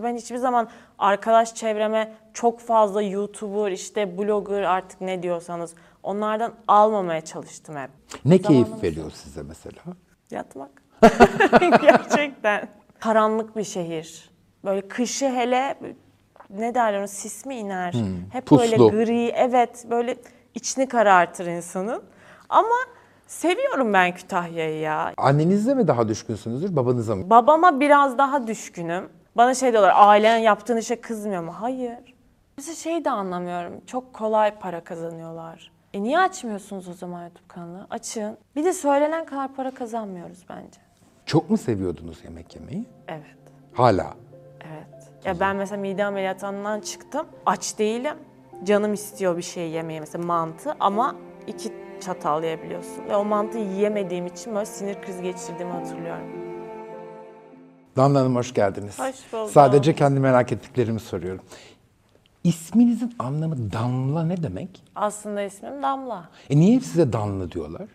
Ben hiçbir zaman arkadaş çevreme çok fazla YouTuber, işte blogger artık ne diyorsanız onlardan almamaya çalıştım hep. Ne keyif Zamanımız- veriyor size mesela? Yatmak. Gerçekten. Karanlık bir şehir. Böyle kışı hele ne derler ona sis mi iner? Hep böyle puslu. gri. Evet böyle içini karartır insanın. Ama seviyorum ben Kütahya'yı ya. Annenizle mi daha düşkünsünüzdür, babanıza mı? Babama biraz daha düşkünüm. Bana şey diyorlar, ailen yaptığın işe kızmıyor mu? Hayır. Mesela şey de anlamıyorum. Çok kolay para kazanıyorlar. E niye açmıyorsunuz o zaman YouTube kanalı? Açın. Bir de söylenen kadar para kazanmıyoruz bence. Çok mu seviyordunuz yemek yemeyi? Evet. Hala. Evet. Ya ben mesela mide ameliyatından çıktım. Aç değilim. Canım istiyor bir şey yemeye mesela mantı ama iki çatal yiyebiliyorsun. Ve o mantıyı yiyemediğim için böyle sinir krizi geçirdiğimi hatırlıyorum. Damla Hanım hoş geldiniz. Hoş bulduk. Sadece kendi merak ettiklerimi soruyorum. İsminizin anlamı Damla ne demek? Aslında ismim Damla. E niye hep size Damla diyorlar?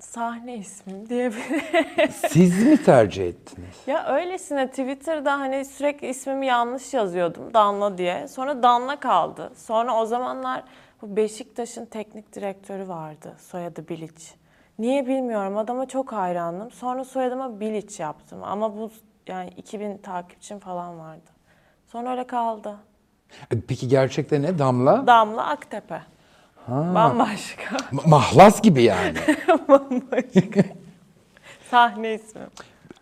Sahne ismim diyebilirim. Siz mi tercih ettiniz? Ya öylesine Twitter'da hani sürekli ismimi yanlış yazıyordum Danla diye. Sonra Danla kaldı. Sonra o zamanlar bu Beşiktaş'ın teknik direktörü vardı. Soyadı Bilic. Niye bilmiyorum adama çok hayrandım. Sonra soyadıma Bilic yaptım. Ama bu yani 2000 takipçim falan vardı. Sonra öyle kaldı. E, Peki gerçekten ne? Damla? Damla Aktepe. Bambaşka. Ma- Mahlas gibi yani. Bambaşka. Sahne ismim.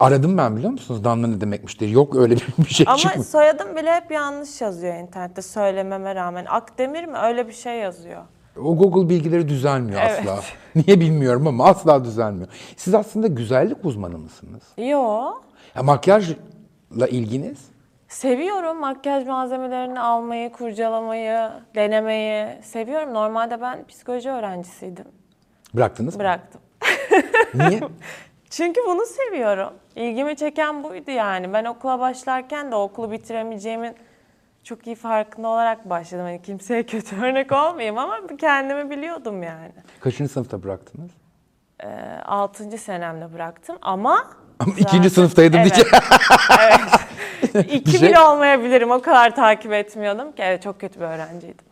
Aradım ben biliyor musunuz Damla ne demekmiş diye. Yok öyle bir şey Ama soyadım bile hep yanlış yazıyor internette söylememe rağmen. Akdemir mi? Öyle bir şey yazıyor. O Google bilgileri düzelmiyor Evet. asla. Niye bilmiyorum ama asla düzelmiyor. Siz aslında güzellik uzmanı mısınız? Yo. Ya makyajla ilginiz? Seviyorum makyaj malzemelerini almayı, kurcalamayı, denemeyi. Seviyorum. Normalde ben psikoloji öğrencisiydim. Bıraktınız mı? Bıraktım. Niye? Çünkü bunu seviyorum. İlgimi çeken buydu yani. Ben okula başlarken de okulu bitiremeyeceğimin çok iyi farkında olarak başladım. Hani kimseye kötü örnek olmayayım ama kendimi biliyordum yani. Kaçıncı sınıfta bıraktınız? Ee, 6. senemde bıraktım ama Ama ikinci sınıftaydım Evet. diyeceğim. evet. İki şey- bile olmayabilirim. O kadar takip etmiyordum ki. Evet çok kötü bir öğrenciydim.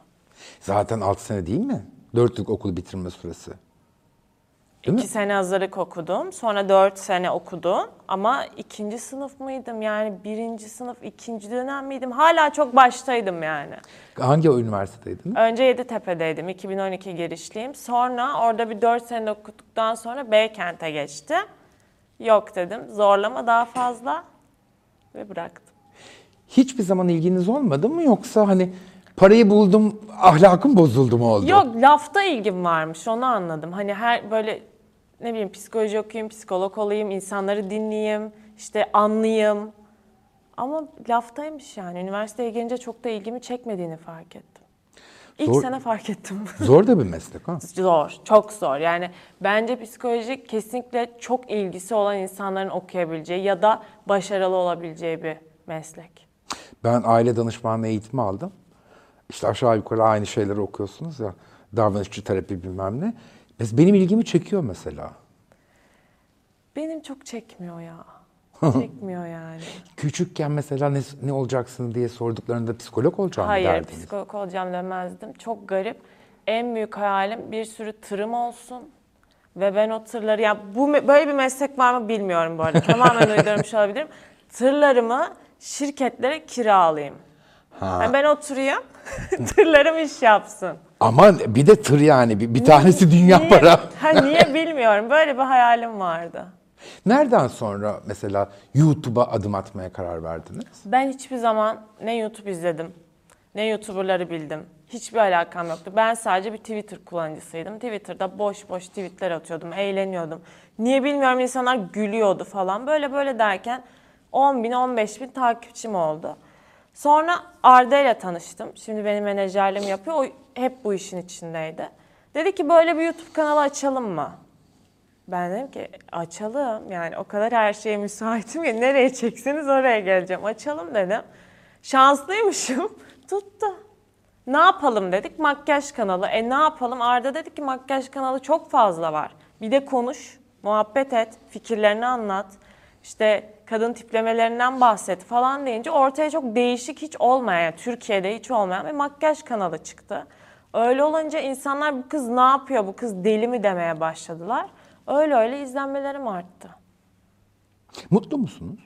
Zaten 6 sene değil mi? 4 yıl okul bitirme süresi. Değil İki mi? sene hazırlık okudum. Sonra dört sene okudum. Ama ikinci sınıf mıydım? Yani birinci sınıf, ikinci dönem miydim? Hala çok baştaydım yani. Hangi üniversitedeydiniz? Önce Yeditepe'deydim. 2012 girişliyim. Sonra orada bir 4 sene okuduktan sonra Beykent'e geçtim. Yok dedim. Zorlama daha fazla. Ve bıraktım. Hiçbir zaman ilginiz olmadı mı yoksa hani parayı buldum ahlakım bozuldu mu oldu? Yok lafta ilgim varmış onu anladım. Hani her böyle ne bileyim psikoloji okuyayım, psikolog olayım, insanları dinleyeyim, işte anlayayım. Ama laftaymış yani. Üniversiteye gelince çok da ilgimi çekmediğini fark ettim. İlk Zor- sene fark ettim. Zor da bir meslek ha. zor, çok zor. Yani bence psikoloji kesinlikle çok ilgisi olan insanların okuyabileceği ya da başarılı olabileceği bir meslek. Ben aile danışmanlığı eğitimi aldım. İşte aşağı yukarı aynı şeyleri okuyorsunuz ya. Davranışçı terapi bilmem ne. Benim ilgimi çekiyor mesela. Benim çok çekmiyor ya. Çekmiyor yani. Küçükken mesela ne, ne olacaksın diye sorduklarında psikolog olacağım Hayır, derdiniz? psikolog olacağım demezdim. Çok garip. En büyük hayalim bir sürü tırım olsun. Ve ben o tırları, ya bu böyle bir meslek var mı bilmiyorum bu arada. Tamamen uydurmuş olabilirim. Tırlarımı şirketlere kiralayayım. Yani ben oturayım, tırlarım iş yapsın. Ama bir de tır yani. Bir, bir tanesi dünya Niye? para. Ha, niye bilmiyorum. Böyle bir hayalim vardı. Nereden sonra mesela YouTube'a adım atmaya karar verdiniz? Ben hiçbir zaman ne YouTube izledim, ne YouTuber'ları bildim. Hiçbir alakam yoktu. Ben sadece bir Twitter kullanıcısıydım. Twitter'da boş boş tweetler atıyordum, eğleniyordum. Niye bilmiyorum insanlar gülüyordu falan. Böyle böyle derken 10 bin, 15 bin takipçim oldu. Sonra Arda ile tanıştım. Şimdi benim menajerliğimi yapıyor. O hep bu işin içindeydi. Dedi ki böyle bir YouTube kanalı açalım mı? Ben dedim ki açalım yani o kadar her şeye müsaitim ki nereye çekseniz oraya geleceğim. Açalım dedim. Şanslıymışım. Tuttu. Ne yapalım dedik makyaj kanalı. E ne yapalım Arda dedi ki makyaj kanalı çok fazla var. Bir de konuş, muhabbet et, fikirlerini anlat. İşte kadın tiplemelerinden bahset falan deyince ortaya çok değişik hiç olmayan, Türkiye'de hiç olmayan bir makyaj kanalı çıktı. Öyle olunca insanlar bu kız ne yapıyor, bu kız deli mi demeye başladılar. Öyle öyle izlenmelerim arttı. Mutlu musunuz?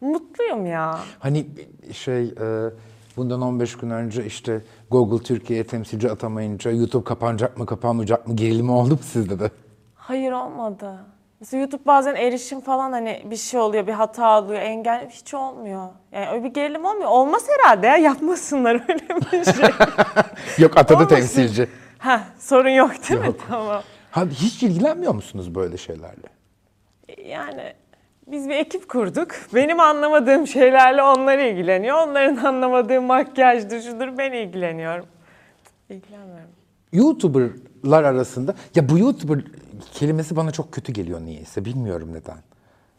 Mutluyum ya. Hani şey e, bundan 15 gün önce işte Google Türkiye'ye temsilci atamayınca YouTube kapanacak mı kapanmayacak mı gerilimi oldu mu sizde de? Hayır olmadı. Mesela YouTube bazen erişim falan hani bir şey oluyor, bir hata oluyor, engel hiç olmuyor. Yani öyle bir gerilim olmuyor. Olmaz herhalde ya yapmasınlar öyle bir şey. Yok atadı Olmasın. temsilci. Heh, sorun yok değil mi? Tamam. Ha, hiç ilgilenmiyor musunuz böyle şeylerle? Yani biz bir ekip kurduk. Benim anlamadığım şeylerle onlar ilgileniyor. Onların anlamadığı makyajdır, şudur ben ilgileniyorum. İlgilenmiyorum. YouTuber'lar arasında ya bu YouTuber kelimesi bana çok kötü geliyor niyeyse bilmiyorum neden.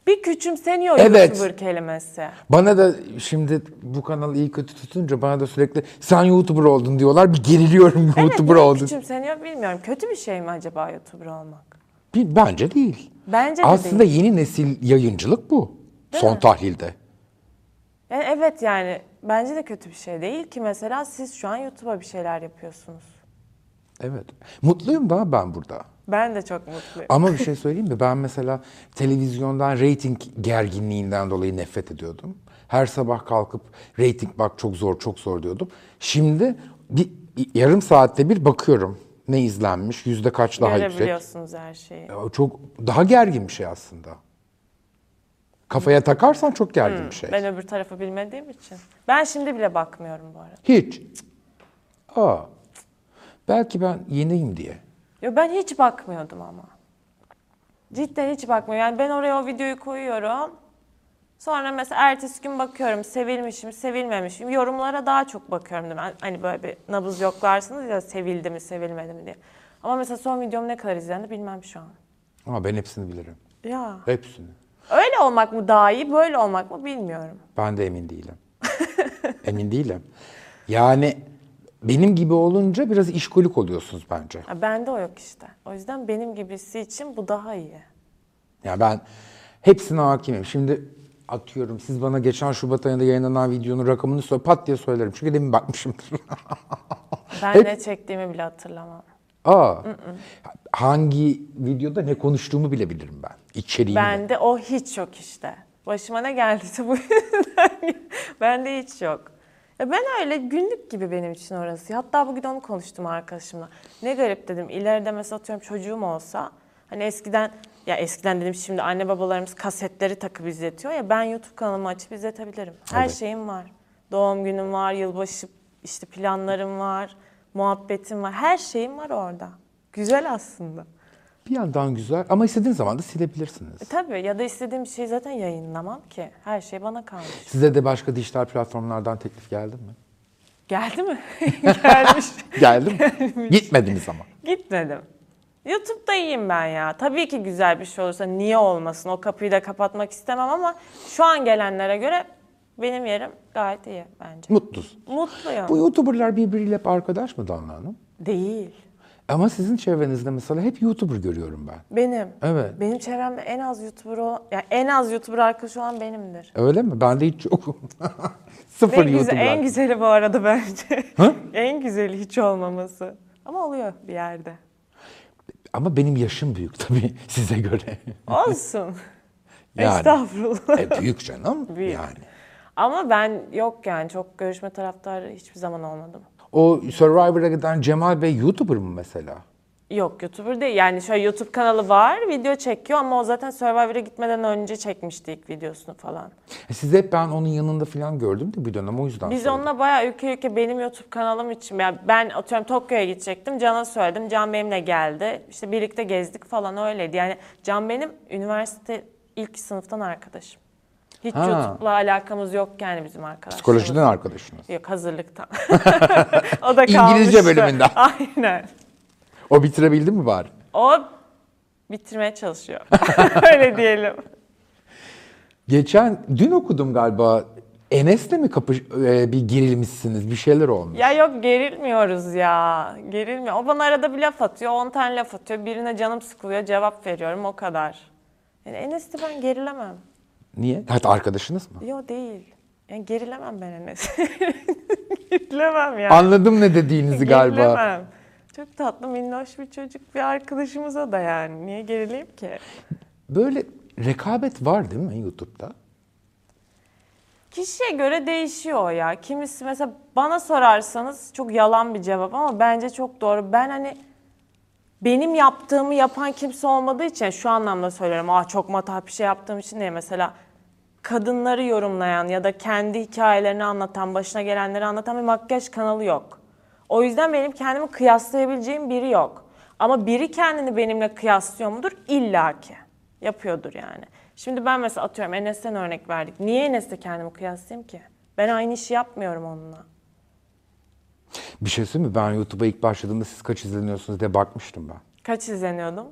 Bir küçümseniyor Evet. YouTuber kelimesi. Bana da şimdi bu kanalı iyi kötü tutunca bana da sürekli sen YouTuber oldun diyorlar. Bir geriliyorum Evet, YouTuber oldun. küçümseniyor bilmiyorum. Kötü bir şey mi acaba YouTuber olmak? Bir- Bence değil. Bence de Aslında değil. yeni nesil yayıncılık bu. Değil son mi? tahlilde. Yani evet yani bence de kötü bir şey değil ki mesela siz şu an YouTube'a bir şeyler yapıyorsunuz. Evet. Mutluyum da ben burada. Ben de çok mutluyum. Ama bir şey söyleyeyim mi? Ben mesela televizyondan reyting gerginliğinden dolayı nefret ediyordum. Her sabah kalkıp reyting bak çok zor çok zor diyordum. Şimdi bir yarım saatte bir bakıyorum. Ne izlenmiş, yüzde kaç daha yüksek. Görebiliyorsunuz her şeyi. Ya Çok daha gergin bir şey aslında. Kafaya takarsan çok gergin bir şey. Ben öbür tarafı bilmediğim için. Ben şimdi bile bakmıyorum bu arada. Hiç. Aa. Belki ben yeniyim diye. Yo, ben hiç bakmıyordum ama. Cidden hiç bakmıyorum. Yani ben oraya o videoyu koyuyorum. Sonra mesela ertesi gün bakıyorum sevilmişim, sevilmemişim. Yorumlara daha çok bakıyorum. Ben hani böyle bir nabız yoklarsınız ya sevildi mi, sevilmedi mi diye. Ama mesela son videom ne kadar izlendi bilmem şu an. Ama ben hepsini bilirim. Ya Hepsini. öyle olmak mı daha iyi, böyle olmak mı bilmiyorum. Ben de emin değilim. emin değilim. Yani benim gibi olunca biraz işkolik oluyorsunuz bence. Ya bende o yok işte. O yüzden benim gibisi için bu daha iyi. Ya ben hepsine hakimim. Şimdi atıyorum siz bana geçen Şubat ayında yayınlanan videonun rakamını söyle pat diye söylerim. Çünkü demin bakmışımdır. Ben Hep- ne çektiğimi bile hatırlamam. Aa. Hangi videoda ne konuştuğumu bile bilirim ben. İçeriğini. de. Bende o hiç yok işte. Başıma ne geldiyse bu yüzden. Bende hiç yok. Ya ben öyle günlük gibi benim için orası. Hatta bugün onu konuştum arkadaşımla. Ne garip dedim. İleride mesela atıyorum çocuğum olsa hani eskiden ya eskiden dedim şimdi anne babalarımız kasetleri takıp izletiyor ya ben YouTube kanalımı açıp izletebilirim. Her Evet. şeyim var. Doğum günüm var, yılbaşı işte planlarım var, muhabbetim var. Her şeyim var orada. Güzel aslında. Bir yandan güzel ama istediğin zaman da silebilirsiniz. E tabii ya da istediğim şeyi zaten yayınlamam ki. Her şey bana kalmış. Size de başka dijital platformlardan teklif geldi mi? Geldi mi? Gelmiş. Geldi mi? Gitmediniz ama. Gitmedim. YouTube'da iyiyim ben ya. Tabii ki güzel bir şey olursa niye olmasın? O kapıyı da kapatmak istemem ama şu an gelenlere göre benim yerim gayet iyi bence. Mutlusun. Mutluyum. Bu YouTuber'lar birbiriyle hep arkadaş mı Danla Hanım? Değil. Ama sizin çevrenizde mesela hep YouTuber görüyorum ben. Benim. Evet. Benim çevremde en az YouTuber olan, yani en az YouTuber arkadaş olan benimdir. Öyle mi? Ben de hiç yokum. Sıfır En, güzel, YouTuber. en güzeli bu arada bence. en güzeli hiç olmaması. Ama oluyor bir yerde. Ama benim yaşım büyük tabii size göre. Olsun. Yani. Estağfurullah. e, büyük canım. Büyük. Yani. Ama ben yok yani çok görüşme taraftarı hiçbir zaman olmadım. O Survivor'a giden Cemal Bey YouTuber mı mesela? Yok YouTuber değil. Yani şöyle YouTube kanalı var, video çekiyor ama o zaten Survivor'a gitmeden önce çekmişti ilk videosunu falan. E, Sizi hep ben onun yanında falan gördüm de bir dönem o yüzden Biz sordum. onunla bayağı ülke ülke benim YouTube kanalım için. Yani ben atıyorum Tokyo'ya gidecektim. Can'a söyledim. Can benimle geldi. İşte birlikte gezdik falan öyleydi. Yani Can benim üniversite ilk sınıftan arkadaşım. Hiç Ha. YouTube'la alakamız yok yani bizim arkadaşlarımız. Psikolojiden arkadaşınız. Yok hazırlıktan. o da kalmıştı. İngilizce bölümünden. Aynen. O bitirebildi mi bari? O bitirmeye çalışıyor. Öyle diyelim. Geçen, dün okudum galiba. Enes'le mi kapış, e, bir gerilmişsiniz? Bir şeyler olmuş. Ya yok gerilmiyoruz ya. Gerilmiyor. O bana arada bir laf atıyor. 10 tane laf atıyor. Birine canım sıkılıyor. Cevap veriyorum. O kadar. Yani Enes'te ben gerilemem. Niye? Hatta arkadaşınız mı? Yo değil. Yani gerilemem ben Enes. gerilemem yani. Anladım ne dediğinizi galiba. Gerilemem. Çok tatlı minnoş bir çocuk bir arkadaşımıza da yani. Niye gerileyim ki? Böyle rekabet var değil mi YouTube'da? Kişiye göre değişiyor o ya. Kimisi mesela bana sorarsanız çok yalan bir cevap ama bence çok doğru. Ben hani benim yaptığımı yapan kimse olmadığı için şu anlamda söylüyorum. Ah çok matah bir şey yaptığım için değil. Mesela kadınları yorumlayan ya da kendi hikayelerini anlatan, başına gelenleri anlatan bir makyaj kanalı yok. O yüzden benim kendimi kıyaslayabileceğim biri yok. Ama biri kendini benimle kıyaslıyor mudur? İlla ki. Yapıyordur yani. Şimdi ben mesela atıyorum Enes'ten örnek verdik. Niye Enes'le kendimi kıyaslayayım ki? Ben aynı işi yapmıyorum onunla. Bir şey söyleyeyim mi? Ben YouTube'a ilk başladığımda siz kaç izleniyorsunuz diye bakmıştım ben. Kaç izleniyordum?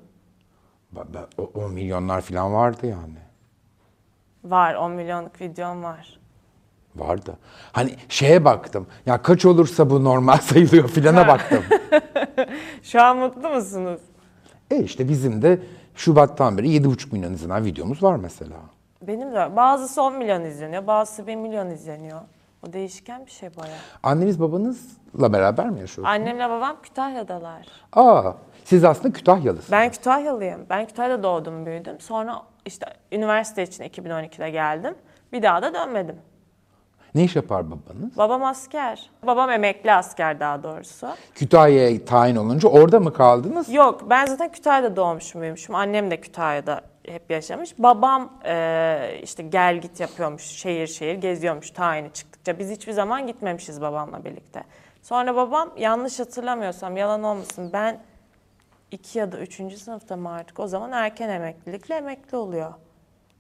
Ben, ben- o- 10 milyonlar falan vardı yani. Var 10 milyonluk videom var. Vardı. Hani şeye baktım. Ya kaç olursa bu normal sayılıyor filana baktım. Şu an mutlu musunuz? e işte bizim de Şubat'tan beri 7,5 milyon izlenen videomuz var mesela. Benim de var. Bazısı 10 milyon izleniyor, bazısı 1 milyon izleniyor. O değişken bir şey bayağı. Anneniz babanızla beraber mi yaşıyorsunuz? Annemle babam Kütahya'dalar. Aa, siz aslında Kütahyalısınız. Ben Kütahyalıyım. Ben Kütahya'da doğdum, büyüdüm. Sonra işte üniversite için 2012'de geldim. Bir daha da dönmedim. Ne iş yapar babanız? Babam asker. Babam emekli asker daha doğrusu. Kütahya'ya tayin olunca orada mı kaldınız? Yok ben zaten Kütahya'da doğmuşum büyümüşüm. Annem de Kütahya'da hep yaşamış. Babam eee, işte gel git yapıyormuş. Şehir şehir geziyormuş tayini çıktıkça. Biz hiçbir zaman gitmemişiz babamla birlikte. Sonra babam yanlış hatırlamıyorsam yalan olmasın ben iki ya da üçüncü sınıfta mı artık o zaman erken emeklilikle emekli oluyor.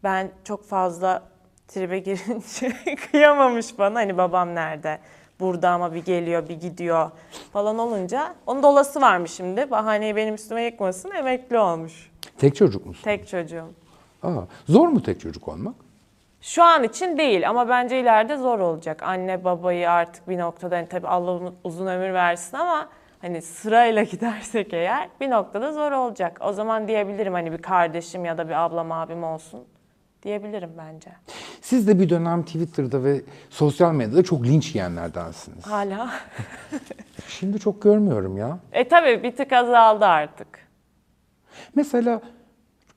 Ben çok fazla tribe girince kıyamamış bana hani babam nerede? Burada ama bir geliyor bir gidiyor falan olunca onun dolası varmış şimdi. Bahaneyi benim üstüme yıkmasın emekli olmuş. Tek çocuk musun? Tek çocuğum. Aa, zor mu tek çocuk olmak? Şu an için değil ama bence ileride zor olacak. Anne babayı artık bir noktada hani tabii Allah uzun ömür versin ama hani sırayla gidersek eğer bir noktada zor olacak. O zaman diyebilirim hani bir kardeşim ya da bir ablam abim olsun diyebilirim bence. Siz de bir dönem Twitter'da ve sosyal medyada çok linç yiyenlerdensiniz. Hala. Şimdi çok görmüyorum ya. E tabii bir tık azaldı artık. Mesela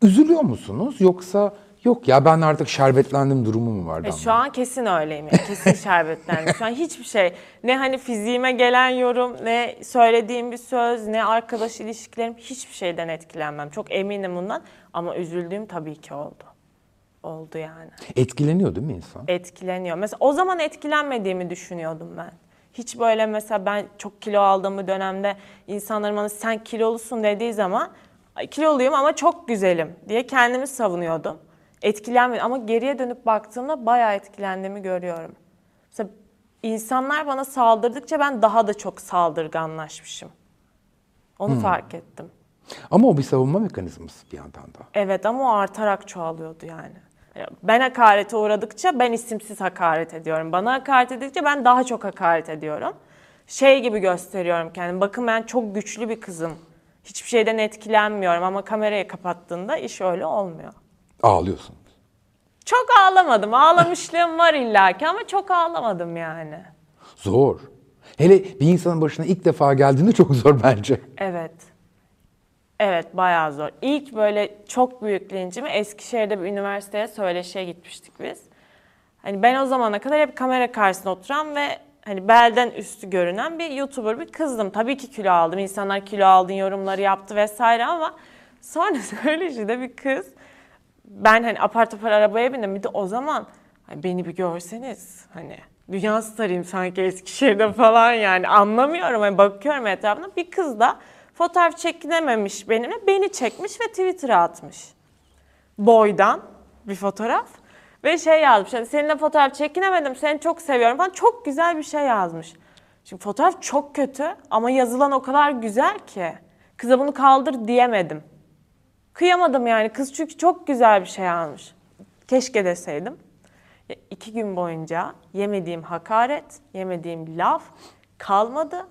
üzülüyor musunuz yoksa yok ya ben artık şerbetlendim durumu mu var? E şu an kesin öyleyim yani. Kesin şerbetlendim. Şu an hiçbir şey ne hani fiziğime gelen yorum ne söylediğim bir söz ne arkadaş ilişkilerim hiçbir şeyden etkilenmem. Çok eminim bundan ama üzüldüğüm tabii ki oldu. Oldu yani. Etkileniyor değil mi insan? Etkileniyor. Mesela o zaman etkilenmediğimi düşünüyordum ben. Hiç böyle mesela ben çok kilo aldığım bir dönemde insanların bana sen kilolusun dediği zaman "Ay, kiloluyum ama çok güzelim diye kendimi savunuyordum. Etkilenmedim ama geriye dönüp baktığımda bayağı etkilendiğimi görüyorum. Mesela insanlar bana saldırdıkça ben daha da çok saldırganlaşmışım. Onu fark ettim. Ama o bir savunma mekanizması bir yandan da. Evet ama o artarak çoğalıyordu yani. Ben hakarete uğradıkça ben isimsiz hakaret ediyorum. Bana hakaret edildikçe ben daha çok hakaret ediyorum. Şey gibi gösteriyorum kendimi. Bakın ben çok güçlü bir kızım. Hiçbir şeyden etkilenmiyorum ama kamerayı kapattığında iş öyle olmuyor. Ağlıyorsunuz. Çok ağlamadım. Ağlamışlığım var illaki ama çok ağlamadım yani. Zor. Hele bir insanın başına ilk defa geldiğinde çok zor bence. Evet. Evet bayağı zor. İlk böyle çok büyük lincimi Eskişehir'de bir üniversiteye söyleşiye gitmiştik biz. Hani ben o zamana kadar hep kamera karşısında oturan ve hani belden üstü görünen bir YouTuber bir kızdım. Tabii ki kilo aldım. İnsanlar kilo aldın yorumları yaptı vesaire ama sonra söyleşide bir kız ben hani apar topar arabaya bindim. Bir de o zaman hani beni bir görseniz hani dünya starıyım sanki Eskişehir'de falan yani anlamıyorum. Hani bakıyorum etrafına bir kız da fotoğraf çekinememiş benimle beni çekmiş ve Twitter'a atmış. Boydan bir fotoğraf ve şey yazmış hani seninle fotoğraf çekinemedim seni çok seviyorum falan çok güzel bir şey yazmış. Şimdi fotoğraf çok kötü ama yazılan o kadar güzel ki kıza bunu kaldır diyemedim. Kıyamadım yani. Kız çünkü çok güzel bir şey almış. Keşke deseydim. Ya iki gün boyunca yemediğim hakaret, yemediğim laf kalmadı.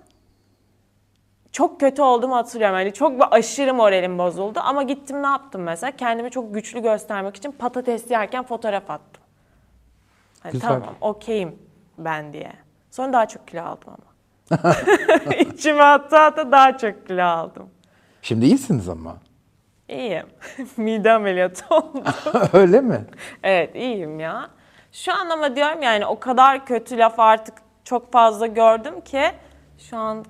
Çok kötü olduğumu hatırlıyorum. Hani çok aşırı moralim bozuldu. Ama gittim ne yaptım mesela? Kendimi çok güçlü göstermek için patates yerken fotoğraf attım. Hani Güzel. tamam okeyim ben diye. Sonra daha çok kilo aldım ama. İçime hatta hatta daha çok kilo aldım. Şimdi iyisiniz ama. İyiyim. Mide ameliyatı oldu. Öyle mi? Evet iyiyim ya. Şu an ama diyorum yani o kadar kötü laf artık çok fazla gördüm ki şu an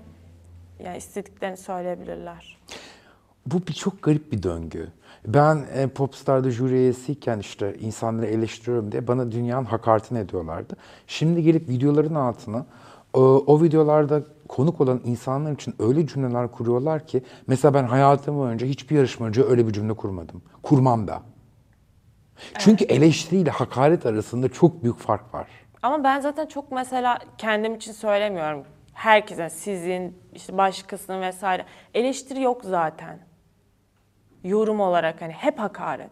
ya istediklerini söyleyebilirler. Bu bir çok garip bir döngü. Ben e, Popstar'da jüri üyesiyken işte insanları eleştiriyorum diye bana dünyanın hakaretini ediyorlardı. Şimdi gelip videoların altına o, o videolarda konuk olan insanlar için öyle cümleler kuruyorlar ki mesela ben hayatım boyunca hiçbir yarışmacıya öyle bir cümle kurmadım. Kurmam da. Çünkü eleştiriyle hakaret arasında çok büyük fark var. Ama ben zaten çok mesela kendim için söylemiyorum. Herkesin, sizin, işte başkasının vesaire. Eleştiri yok zaten. Yorum olarak hani hep hakaret.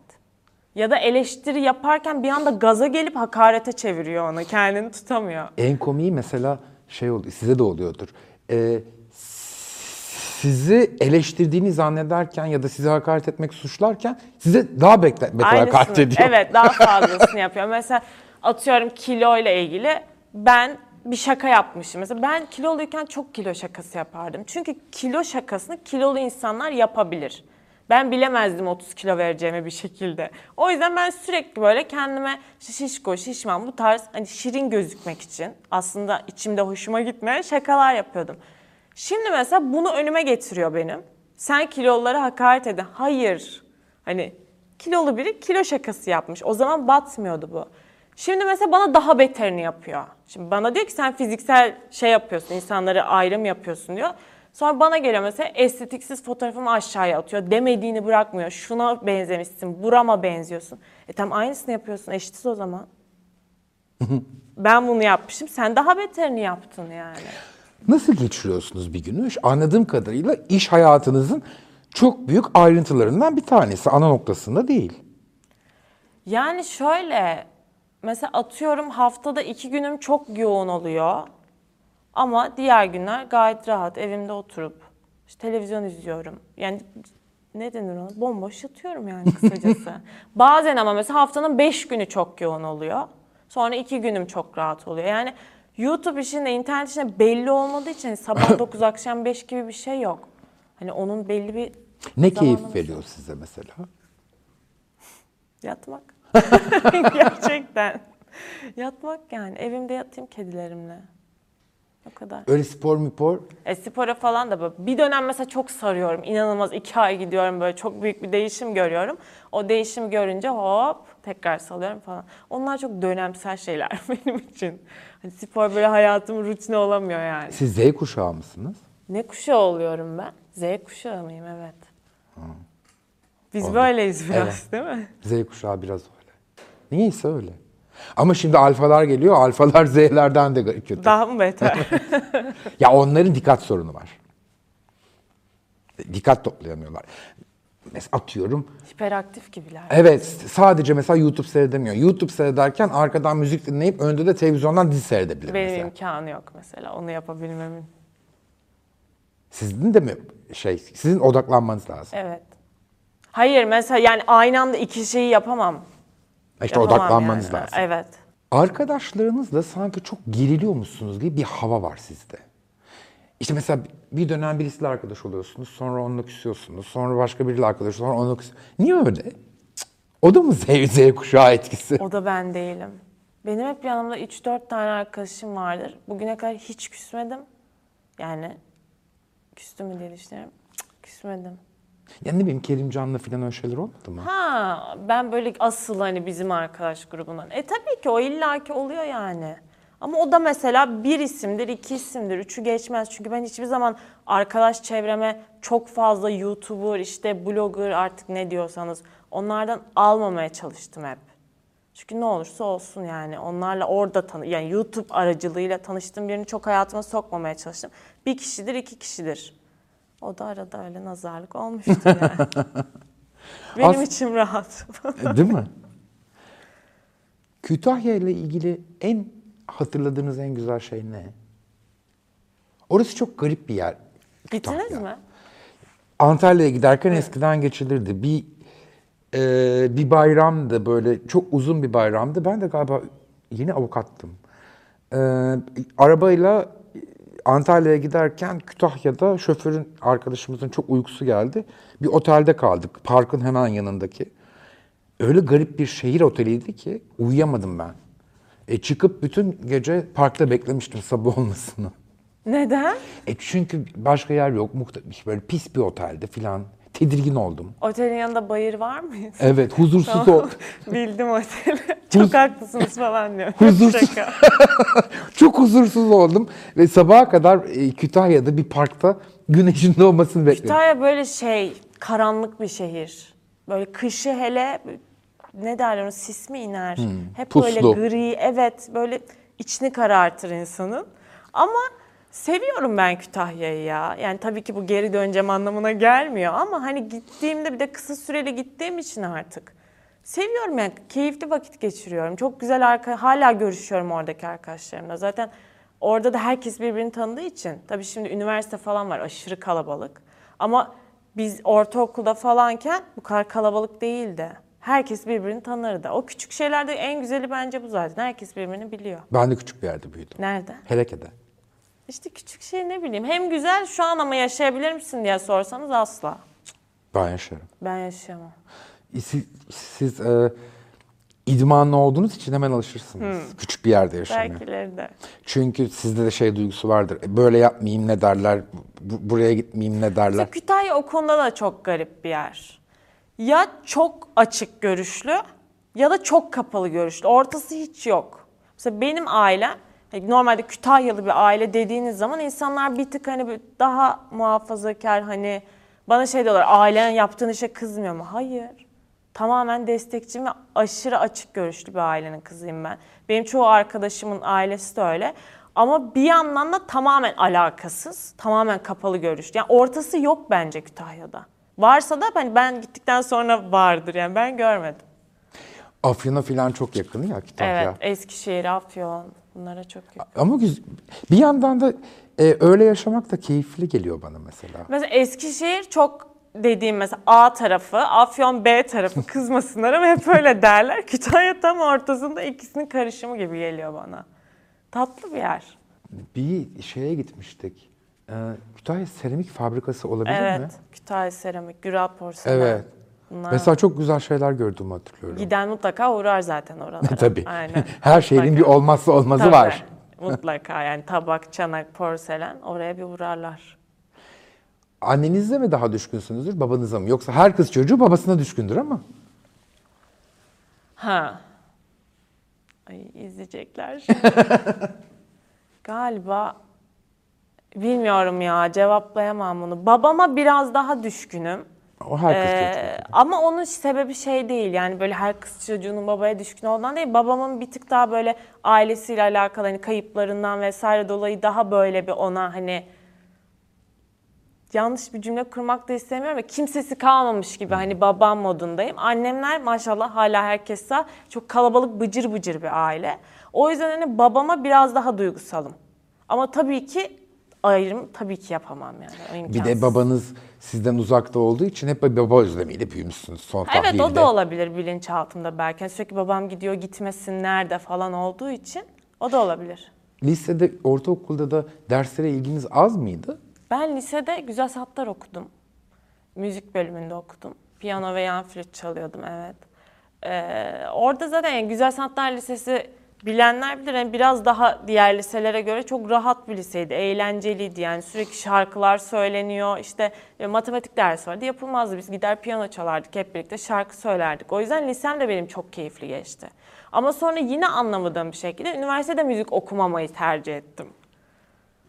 Ya da eleştiri yaparken bir anda gaza gelip hakarete çeviriyor onu. Kendini tutamıyor. En komiği mesela şey oldu, size de oluyordur. Ee, sizi eleştirdiğini zannederken ya da size hakaret etmek suçlarken size daha bekle, beter hakaret ediyor. Evet daha fazlasını yapıyor. Mesela atıyorum kilo ile ilgili ben bir şaka yapmışım. Mesela ben kiloluyken çok kilo şakası yapardım. Çünkü kilo şakasını kilolu insanlar yapabilir. Ben bilemezdim 30 kilo vereceğimi bir şekilde. O yüzden ben sürekli böyle kendime şişko, şişman bu tarz hani şirin gözükmek için aslında içimde hoşuma gitmeyen şakalar yapıyordum. Şimdi mesela bunu önüme getiriyor benim. Sen kilolulara hakaret edin. Hayır. Hani kilolu biri kilo şakası yapmış. O zaman batmıyordu bu. Şimdi mesela bana daha beterini yapıyor. Şimdi bana diyor ki sen fiziksel şey yapıyorsun, insanları ayrım yapıyorsun diyor. Sonra bana geliyor mesela estetiksiz fotoğrafımı aşağıya atıyor. Demediğini bırakmıyor. Şuna benzemişsin, burama benziyorsun. E tamam aynısını yapıyorsun, eşitiz o zaman. ben bunu yapmışım, sen daha beterini yaptın yani. Nasıl geçiriyorsunuz bir günü? Anladığım kadarıyla iş hayatınızın çok büyük ayrıntılarından bir tanesi. Ana noktasında değil. Yani şöyle, mesela atıyorum haftada iki günüm çok yoğun oluyor. Ama diğer günler gayet rahat evimde oturup işte televizyon izliyorum. Yani ne denir ona? Bomboş yatıyorum yani kısacası. Bazen ama mesela haftanın beş günü çok yoğun oluyor. Sonra iki günüm çok rahat oluyor. Yani YouTube işinde, internet işinde belli olmadığı için sabah 9 akşam 5 gibi bir şey yok. Hani onun belli bir Ne keyif zamanlaması veriyor size mesela? Yatmak. Gerçekten. Yatmak yani. Evimde yatayım kedilerimle. O kadar. Öyle spor mipor E, spora falan da böyle. Bir dönem mesela çok sarıyorum. İnanılmaz iki ay gidiyorum böyle çok büyük bir değişim görüyorum. O değişimi görünce hop tekrar salıyorum falan. Onlar çok dönemsel şeyler benim için. Hani spor böyle hayatımın rutini olamıyor yani. Siz Z kuşağı mısınız? Ne kuşağı oluyorum ben? Z kuşağı mıyım? Evet. Biz böyleyiz biraz değil mi? Z kuşağı biraz öyle. Niyeyse öyle. Ama şimdi alfalar geliyor. Alfalar Z'lerden de kötü. Daha mı beter? Ya onların dikkat sorunu var. Dikkat toplayamıyorlar. Mesela atıyorum. Hiperaktif gibiler. Evet sadece mesela YouTube seyredemiyor. YouTube seyrederken arkadan müzik dinleyip önde de televizyondan dizi seyredebilir Benim mesela. imkanı yok mesela onu yapabilmemin. Sizin de mi şey, sizin odaklanmanız lazım. Evet. Hayır mesela yani aynı anda iki şeyi yapamam. İşte Yapamam odaklanmanız yani. lazım. Evet. Arkadaşlarınızla sanki çok geriliyormuşsunuz gibi bir hava var sizde. İşte mesela bir dönem birisiyle arkadaş oluyorsunuz, sonra onunla küsüyorsunuz, sonra başka biriyle arkadaş, sonra onunla küsüyorsunuz. Niye öyle? Cık. O da mı Z, Z kuşağı etkisi? O da ben değilim. Benim hep yanımda 3-4 tane arkadaşım vardır. Bugüne kadar hiç küsmedim. Yani küstüm mü diye düşünüyorum. Cık, küsmedim. Ya ne bileyim Kerimcan'la falan öyle şeyler olmadı mı? Ha ben böyle asıl hani bizim arkadaş grubundan. E tabii ki o illaki oluyor yani. Ama o da mesela bir isimdir, iki isimdir, üçü geçmez. Çünkü ben hiçbir zaman arkadaş çevreme çok fazla YouTuber, işte blogger artık ne diyorsanız onlardan almamaya çalıştım hep. Çünkü ne olursa olsun yani onlarla orada tanı yani YouTube aracılığıyla tanıştığım birini çok hayatıma sokmamaya çalıştım. Bir kişidir, iki kişidir. O da arada öyle nazarlık olmuştu yani. Benim As- içim rahat. E, Değil mi? Kütahya ile ilgili en hatırladığınız en güzel şey ne? Orası çok garip bir yer. Gittiniz mi? Antalya'ya giderken eskiden geçilirdi. Bir e, bir bayramdı böyle çok uzun bir bayramdı. Ben de galiba yeni avukattım. E, arabayla Antalya'ya giderken Kütahya'da şoförün arkadaşımızın çok uykusu geldi. Bir otelde kaldık. Parkın hemen yanındaki. Öyle garip bir şehir oteliydi ki uyuyamadım ben. E çıkıp bütün gece parkta beklemiştim sabah olmasını. Neden? E çünkü başka yer yok. Böyle pis bir otelde filan. Tedirgin oldum. Otelin yanında bayır var mıydı? Evet, huzursuz Tamam. ol. Bildim oteli. Çok haklısınız falan diyor. Huzursuz. Çok huzursuz oldum ve sabaha kadar e, Kütahya'da bir parkta güneşin doğmasını bekledim. Kütahya böyle şey, karanlık bir şehir. Böyle kışı hele ne derler ona sis mi iner? Hep böyle puslu. gri, evet böyle içini karartır insanın. Ama seviyorum ben Kütahya'yı ya. Yani tabii ki bu geri döneceğim anlamına gelmiyor ama hani gittiğimde bir de kısa süreli gittiğim için artık. Seviyorum yani keyifli vakit geçiriyorum. Çok güzel arka, hala görüşüyorum oradaki arkadaşlarımla. Zaten orada da herkes birbirini tanıdığı için. Tabii şimdi üniversite falan var aşırı kalabalık. Ama biz ortaokulda falanken bu kadar kalabalık değildi. Herkes birbirini tanırdı. O küçük şeylerde en güzeli bence bu zaten. Herkes birbirini biliyor. Ben de küçük bir yerde büyüdüm. Nerede? Heleke'de. İşte küçük şey ne bileyim. Hem güzel şu an ama yaşayabilir misin diye sorsanız asla. Ben yaşarım. Ben yaşayamam. E, Siz, siz e, idmanlı olduğunuz için hemen alışırsınız. Küçük bir yerde yaşamaya. Belkileri de. Çünkü sizde de şey duygusu vardır. E, Böyle yapmayayım ne derler, bu- buraya gitmeyeyim ne derler. Mesela Kütahya o konuda da çok garip bir yer. Ya çok açık görüşlü ya da çok kapalı görüşlü. Ortası hiç yok. Mesela benim ailem normalde Kütahyalı bir aile dediğiniz zaman insanlar bir tık hani daha muhafazakar hani bana şey diyorlar ailen yaptığın işe kızmıyor mu? Hayır. Tamamen destekçi ve aşırı açık görüşlü bir ailenin kızıyım ben. Benim çoğu arkadaşımın ailesi de öyle. Ama bir yandan da tamamen alakasız, tamamen kapalı görüşlü. Yani ortası yok bence Kütahya'da. Varsa da ben, ben gittikten sonra vardır yani ben görmedim. Afyon'a falan çok yakın ya Kütahya. Evet, Eskişehir, Afyon bunlara çok yakın. Ama bir yandan da e, öyle yaşamak da keyifli geliyor bana mesela. Mesela Eskişehir çok dediğim mesela A tarafı, Afyon B tarafı kızmasınlar ama hep öyle derler. Kütahya tam ortasında ikisinin karışımı gibi geliyor bana. Tatlı bir yer. Bir şeye gitmiştik. Ee, Kütahya Seramik Fabrikası olabilir evet, mi? Kütahya seramik, Güral porselen. Evet. Bunlar Mesela çok güzel şeyler gördüğümü hatırlıyorum. Giden mutlaka uğrar zaten oralara. Tabii. Aynen. Her şeyin bir Mutlaka. olmazsa olmazı Tabii, var. Mutlaka yani tabak, çanak, porselen oraya bir uğrarlar. Annenizle mi daha düşkünsünüzdür, babanıza mı? Yoksa her kız çocuğu babasına düşkündür ama. Ha. Ay izleyecekler. Galiba bilmiyorum ya cevaplayamam bunu. Babama biraz daha düşkünüm. O her kız Ee, çocuğu. ama onun sebebi şey değil yani böyle her kız çocuğunun babaya düşkün olduğundan değil. Babamın bir tık daha böyle ailesiyle alakalı hani kayıplarından vesaire dolayı daha böyle bir ona hani yanlış bir cümle kurmak da istemiyorum ama kimsesi kalmamış gibi hani babam modundayım. Annemler maşallah hala herkes sağ. Çok kalabalık bıcır bıcır bir aile. O yüzden hani babama biraz daha duygusalım. Ama tabii ki ayrım tabii ki yapamam yani. O Bir de babanız sizden uzakta olduğu için hep bir baba özlemiyle büyümüşsünüz son Evet o tahliyle. da olabilir bilinçaltımda belki. Yani sürekli babam gidiyor gitmesin nerede falan olduğu için o da olabilir. Lisede, ortaokulda da derslere ilginiz az mıydı? Ben lisede güzel sanatlar okudum. Müzik bölümünde okudum. Piyano ve yan flüt çalıyordum evet. Ee, orada zaten yani Güzel Sanatlar Lisesi bilenler bilir yani biraz daha diğer liselere göre çok rahat bir liseydi. Eğlenceliydi yani sürekli şarkılar söyleniyor. İşte e, matematik dersi vardı yapılmazdı. Biz gider piyano çalardık hep birlikte şarkı söylerdik. O yüzden lisem de benim çok keyifli geçti. Ama sonra yine anlamadığım bir şekilde üniversitede müzik okumamayı tercih ettim.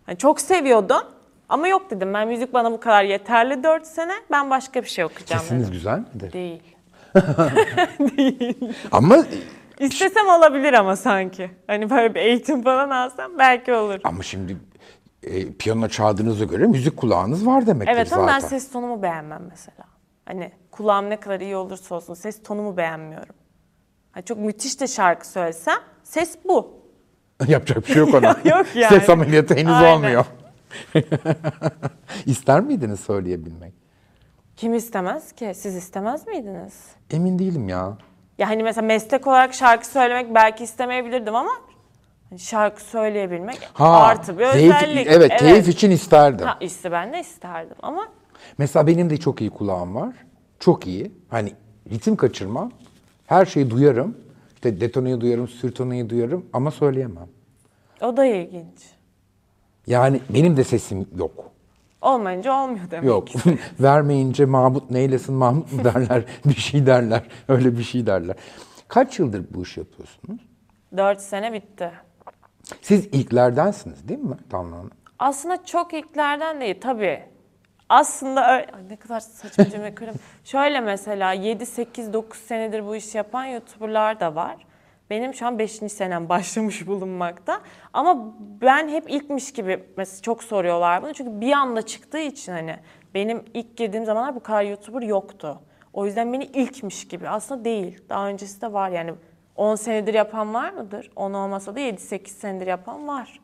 Hani çok seviyordum ama yok dedim ben müzik bana bu kadar yeterli 4 sene ben başka bir şey okuyacağım Sesiniz dedim. güzel midir? Değil. Ama İstesem olabilir ama sanki. Hani böyle bir eğitim falan alsam belki olur. ama şimdi e, piyano çaldığınıza göre müzik kulağınız var demektir Evet zaten. ama ben ses tonumu beğenmem mesela. Hani kulağım ne kadar iyi olursa olsun ses tonumu beğenmiyorum. Hani çok müthiş de şarkı söylesem ses bu. Yapacak bir şey yok ona. Yok yani. Ses ameliyatı henüz Aynen. olmuyor. İster miydiniz söyleyebilmek? Kim istemez ki? Siz istemez miydiniz? Emin değilim ya. Ya hani mesela meslek olarak şarkı söylemek belki istemeyebilirdim ama hani şarkı söyleyebilmek artı bir keyif- özellik. Evet, keyif için isterdim. Ha işte ben de isterdim ama Mesela benim de çok iyi kulağım var. Çok iyi. Hani ritim kaçırmam. Her şeyi duyarım. İşte detoneyi duyarım, sürtoneyi duyarım ama söyleyemem. o da ilginç. Yani benim de sesim yok. Olmayınca olmuyor demek Yok. Vermeyince Mahmut neylesin Mahmut mu derler, bir şey derler. Öyle bir şey derler. Kaç yıldır bu işi yapıyorsunuz? Dört sene bitti. Siz ilklerdensiniz değil mi Tanrı Hanım? Aslında çok ilklerden değil tabii. Aslında öyle, Ay ne kadar saçma cümle kurum. Şöyle mesela 7, 8, 9 senedir bu işi yapan YouTuber'lar da var. Benim şu an 5. senem başlamış bulunmakta. Ama ben hep ilkmiş gibi mesela çok soruyorlar bunu. Çünkü bir anda çıktığı için hani benim ilk girdiğim zamanlar bu kadar YouTuber yoktu. O yüzden beni ilkmiş gibi. Aslında değil. Daha öncesi de var yani. 10 senedir yapan var mıdır? 10 olmasa da 7-8 senedir yapan var.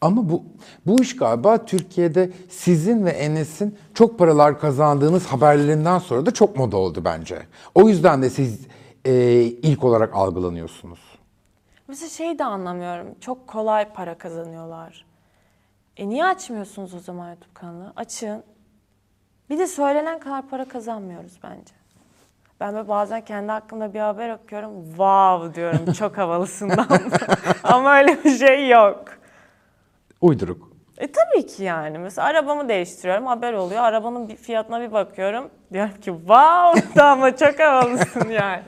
Ama bu bu iş galiba Türkiye'de sizin ve Enes'in çok paralar kazandığınız haberlerinden sonra da çok moda oldu bence. O yüzden de siz e, ilk olarak algılanıyorsunuz. Mesela şey de anlamıyorum. Çok kolay para kazanıyorlar. E niye açmıyorsunuz o zaman YouTube kanalı? Açın. Bir de söylenen kadar para kazanmıyoruz bence. Ben böyle bazen kendi hakkımda bir haber okuyorum. Wow diyorum çok havalısından. Ama öyle bir şey yok. Uyduruk. E tabii ki yani. Mesela arabamı değiştiriyorum, haber oluyor. Arabanın bir fiyatına bir bakıyorum. Diyorum ki wow ama çok havalısın yani.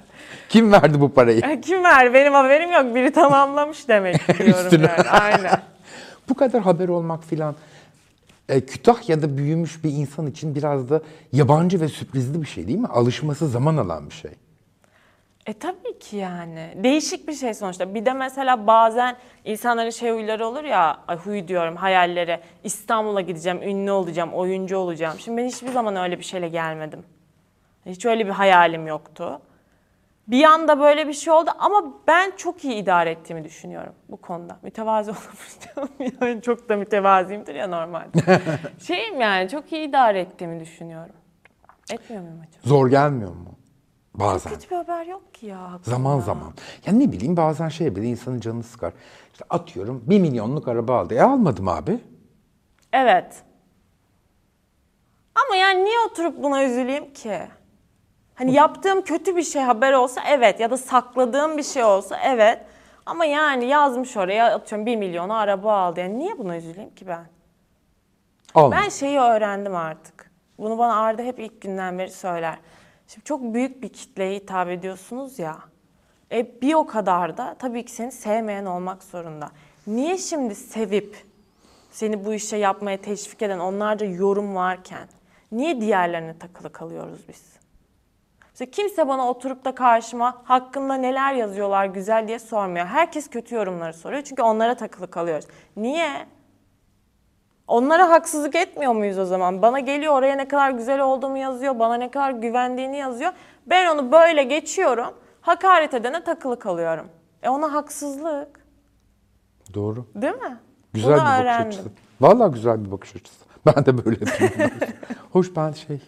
Kim verdi bu parayı? Kim ver? Benim haberim yok. Biri tamamlamış demek diyorum yani. Aynen. Bu kadar haber olmak filan e, Kütahya'da büyümüş bir insan için biraz da yabancı ve sürprizli bir şey değil mi? Alışması zaman alan bir şey. E tabii ki yani. Değişik bir şey sonuçta. Bir de mesela bazen insanların şey huyları olur ya, ay huy diyorum hayalleri. İstanbul'a gideceğim, ünlü olacağım, oyuncu olacağım. Şimdi ben hiçbir zaman öyle bir şeyle gelmedim. Hiç öyle bir hayalim yoktu. Bir anda böyle bir şey oldu ama ben çok iyi idare ettiğimi düşünüyorum bu konuda. Mütevazi olabilirim. yani çok da mütevaziyimdir ya normalde. Şeyim yani çok iyi idare ettiğimi düşünüyorum. Etmiyor muyum acaba? Zor gelmiyor mu? Bazen. Hiçbir haber yok ki ya. hakkında. Zaman zaman. Ya ne bileyim bazen şey bile insanın canını sıkar. İşte atıyorum bir milyonluk araba aldı. E almadım abi. Evet. Ama yani niye oturup buna üzüleyim ki? Hani yaptığım kötü bir şey haber olsa evet ya da sakladığım bir şey olsa evet. Ama yani yazmış oraya atıyorum 1 milyona araba aldı. Yani niye buna üzüleyim ki ben? Alma. Ben şeyi öğrendim artık. Bunu bana Arda hep ilk günden beri söyler. Şimdi çok büyük bir kitleye hitap ediyorsunuz ya. E bir o kadar da tabii ki seni sevmeyen olmak zorunda. Niye şimdi sevip seni bu işe yapmaya teşvik eden onlarca yorum varken niye diğerlerine takılı kalıyoruz biz? Mesela kimse bana oturup da karşıma hakkında neler yazıyorlar güzel diye sormuyor. Herkes kötü yorumları soruyor çünkü onlara takılı kalıyoruz. Niye? Onlara haksızlık etmiyor muyuz o zaman? Bana geliyor oraya ne kadar güzel olduğumu yazıyor, bana ne kadar güvendiğini yazıyor. Ben onu böyle geçiyorum, hakaret edene takılı kalıyorum. E ona haksızlık, Doğru. değil mi? Güzel Bunu bir bakış öğrendim. açısı. Vallahi güzel bir bakış açısı. Ben de böyle yapıyorum. Hoş ben şey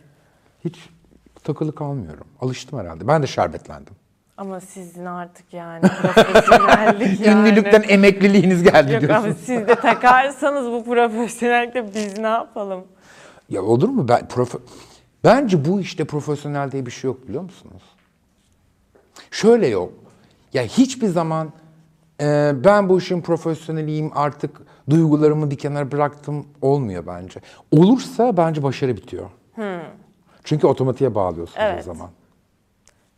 hiç takılı kalmıyorum. Alıştım herhalde. Ben de şerbetlendim. Ama sizin artık yani profesyonellik yani. Ünlülükten emekliliğiniz geldi Yok diyorsun. ama siz de takarsanız bu profesyonellikte biz ne yapalım? Ya olur mu? Ben, profe- Bence bu işte profesyonel diye bir şey yok biliyor musunuz? Şöyle yok. Ya hiçbir zaman e, ben bu işin profesyoneliyim artık duygularımı bir kenara bıraktım olmuyor bence. Olursa bence başarı bitiyor. Çünkü otomatiğe bağlıyorsunuz o Evet. zaman.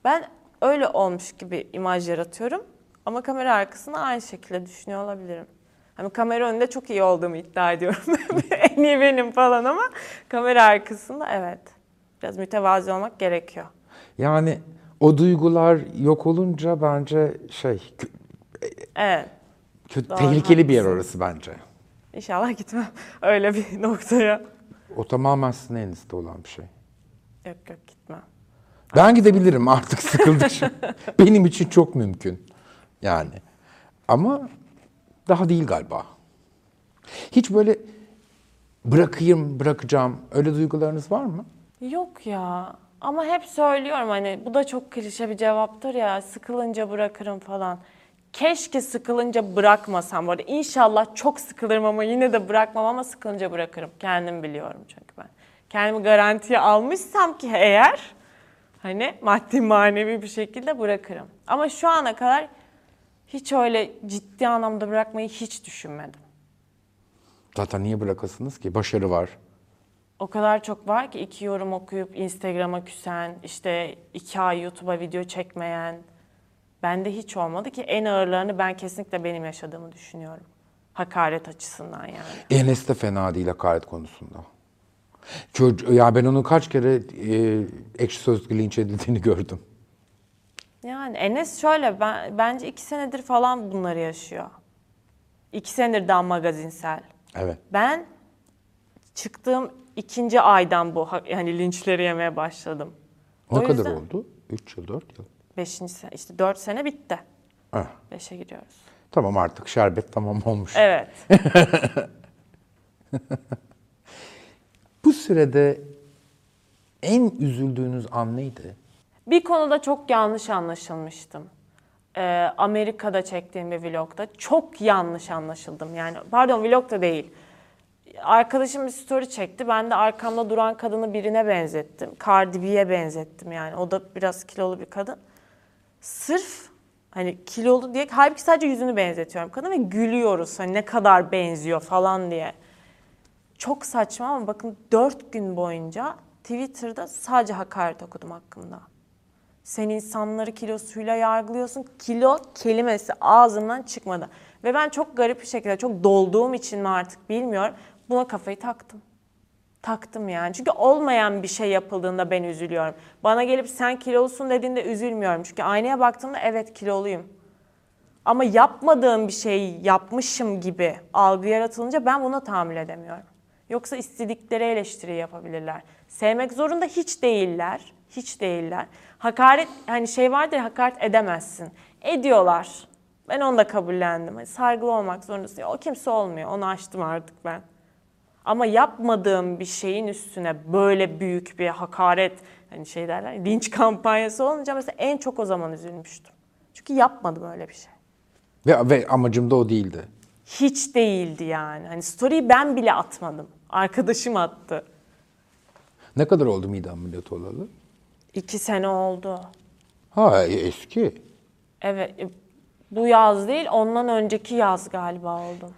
Ben öyle olmuş gibi imaj yaratıyorum ama kamera arkasında aynı şekilde düşünüyor olabilirim. Hani kamera önünde çok iyi olduğumu iddia ediyorum. en iyi benim falan ama kamera arkasında evet. Biraz mütevazi olmak gerekiyor. Yani o duygular yok olunca bence şey Evet. kötü, Doğru, tehlikeli bir yer haklısın. orası bence. İnşallah gitmem öyle bir noktaya. O tamamen sizin elinizde olan bir şey. Yok yok gitmem. Ben gidebilirim artık sıkıldıkça. Benim için çok mümkün. Yani. Ama daha değil galiba. Hiç böyle bırakayım, bırakacağım. Öyle duygularınız var mı? Yok ya. Ama hep söylüyorum hani bu da çok klişe bir cevaptır ya. Sıkılınca bırakırım falan. Keşke sıkılınca bırakmasam bu arada. İnşallah çok sıkılırım ama yine de bırakmam ama sıkılınca bırakırım. Kendim biliyorum çünkü ben. Kendimi garantiye almışsam ki eğer hani maddi manevi bir şekilde bırakırım. Ama şu ana kadar hiç öyle ciddi anlamda bırakmayı hiç düşünmedim. Zaten niye bırakasınız ki? Başarı var. O kadar çok var ki iki yorum okuyup Instagram'a küsen, işte iki ay YouTube'a video çekmeyen. Bende hiç olmadı ki en ağırlarını ben kesinlikle benim yaşadığımı düşünüyorum. Hakaret açısından yani. Enes de fena değil hakaret konusunda. Çocuğu, ya ben onu kaç kere e, ekşi sözlükle linç edildiğini gördüm. Yani Enes şöyle, ben, bence iki senedir falan bunları yaşıyor. İki senedir daha magazinsel. Evet. Ben çıktığım ikinci aydan bu yani linçleri yemeye başladım. O, O kadar yüzden- oldu? 3 yıl, 4 yıl. Beşinci sene, işte dört sene bitti. Ah, Beşe giriyoruz. tamam artık şerbet tamam olmuş. Evet. Bu sürede en üzüldüğünüz an neydi? Bir konuda çok yanlış anlaşılmıştım. Ee, Amerika'da çektiğim bir vlogda çok yanlış anlaşıldım. Yani pardon vlogda değil. Arkadaşım bir story çekti. Ben de arkamda duran kadını birine benzettim. Cardi B'ye benzettim yani. O da biraz kilolu bir kadın. Sırf hani kilolu diye halbuki sadece yüzünü benzetiyorum kadın ve gülüyoruz. Hani ne kadar benziyor falan diye. Çok saçma ama bakın dört gün boyunca Twitter'da sadece hakaret okudum hakkında. Sen insanları kilosuyla yargılıyorsun. Kilo kelimesi ağzımdan çıkmadı. Ve ben çok garip bir şekilde, çok dolduğum için mi artık bilmiyorum. Buna kafayı taktım. Taktım yani. Çünkü olmayan bir şey yapıldığında ben üzülüyorum. Bana gelip sen kilolusun dediğinde üzülmüyorum. Çünkü aynaya baktığımda evet kiloluyum. Ama yapmadığım bir şey yapmışım gibi algı yaratılınca ben buna tahammül edemiyorum. Yoksa istedikleri eleştiri yapabilirler. Sevmek zorunda hiç değiller. Hiç değiller. Hakaret hani şey vardır ya, hakaret edemezsin. Ediyorlar. Ben onu da kabullendim. Hani saygılı olmak zorundasın. O kimse olmuyor. Onu aştım artık ben. Ama yapmadığım bir şeyin üstüne böyle büyük bir hakaret, hani şey derler, linç kampanyası olunca mesela en çok o zaman üzülmüştüm. Çünkü yapmadım öyle bir şey. Ve, ve amacım da o değildi. Hiç değildi yani. Hani story'i ben bile atmadım. Arkadaşım attı. Ne kadar oldu mide ameliyatı olalı? İki sene oldu. Ha e, eski. Evet. e, Bu yaz değil, ondan önceki yaz galiba oldum.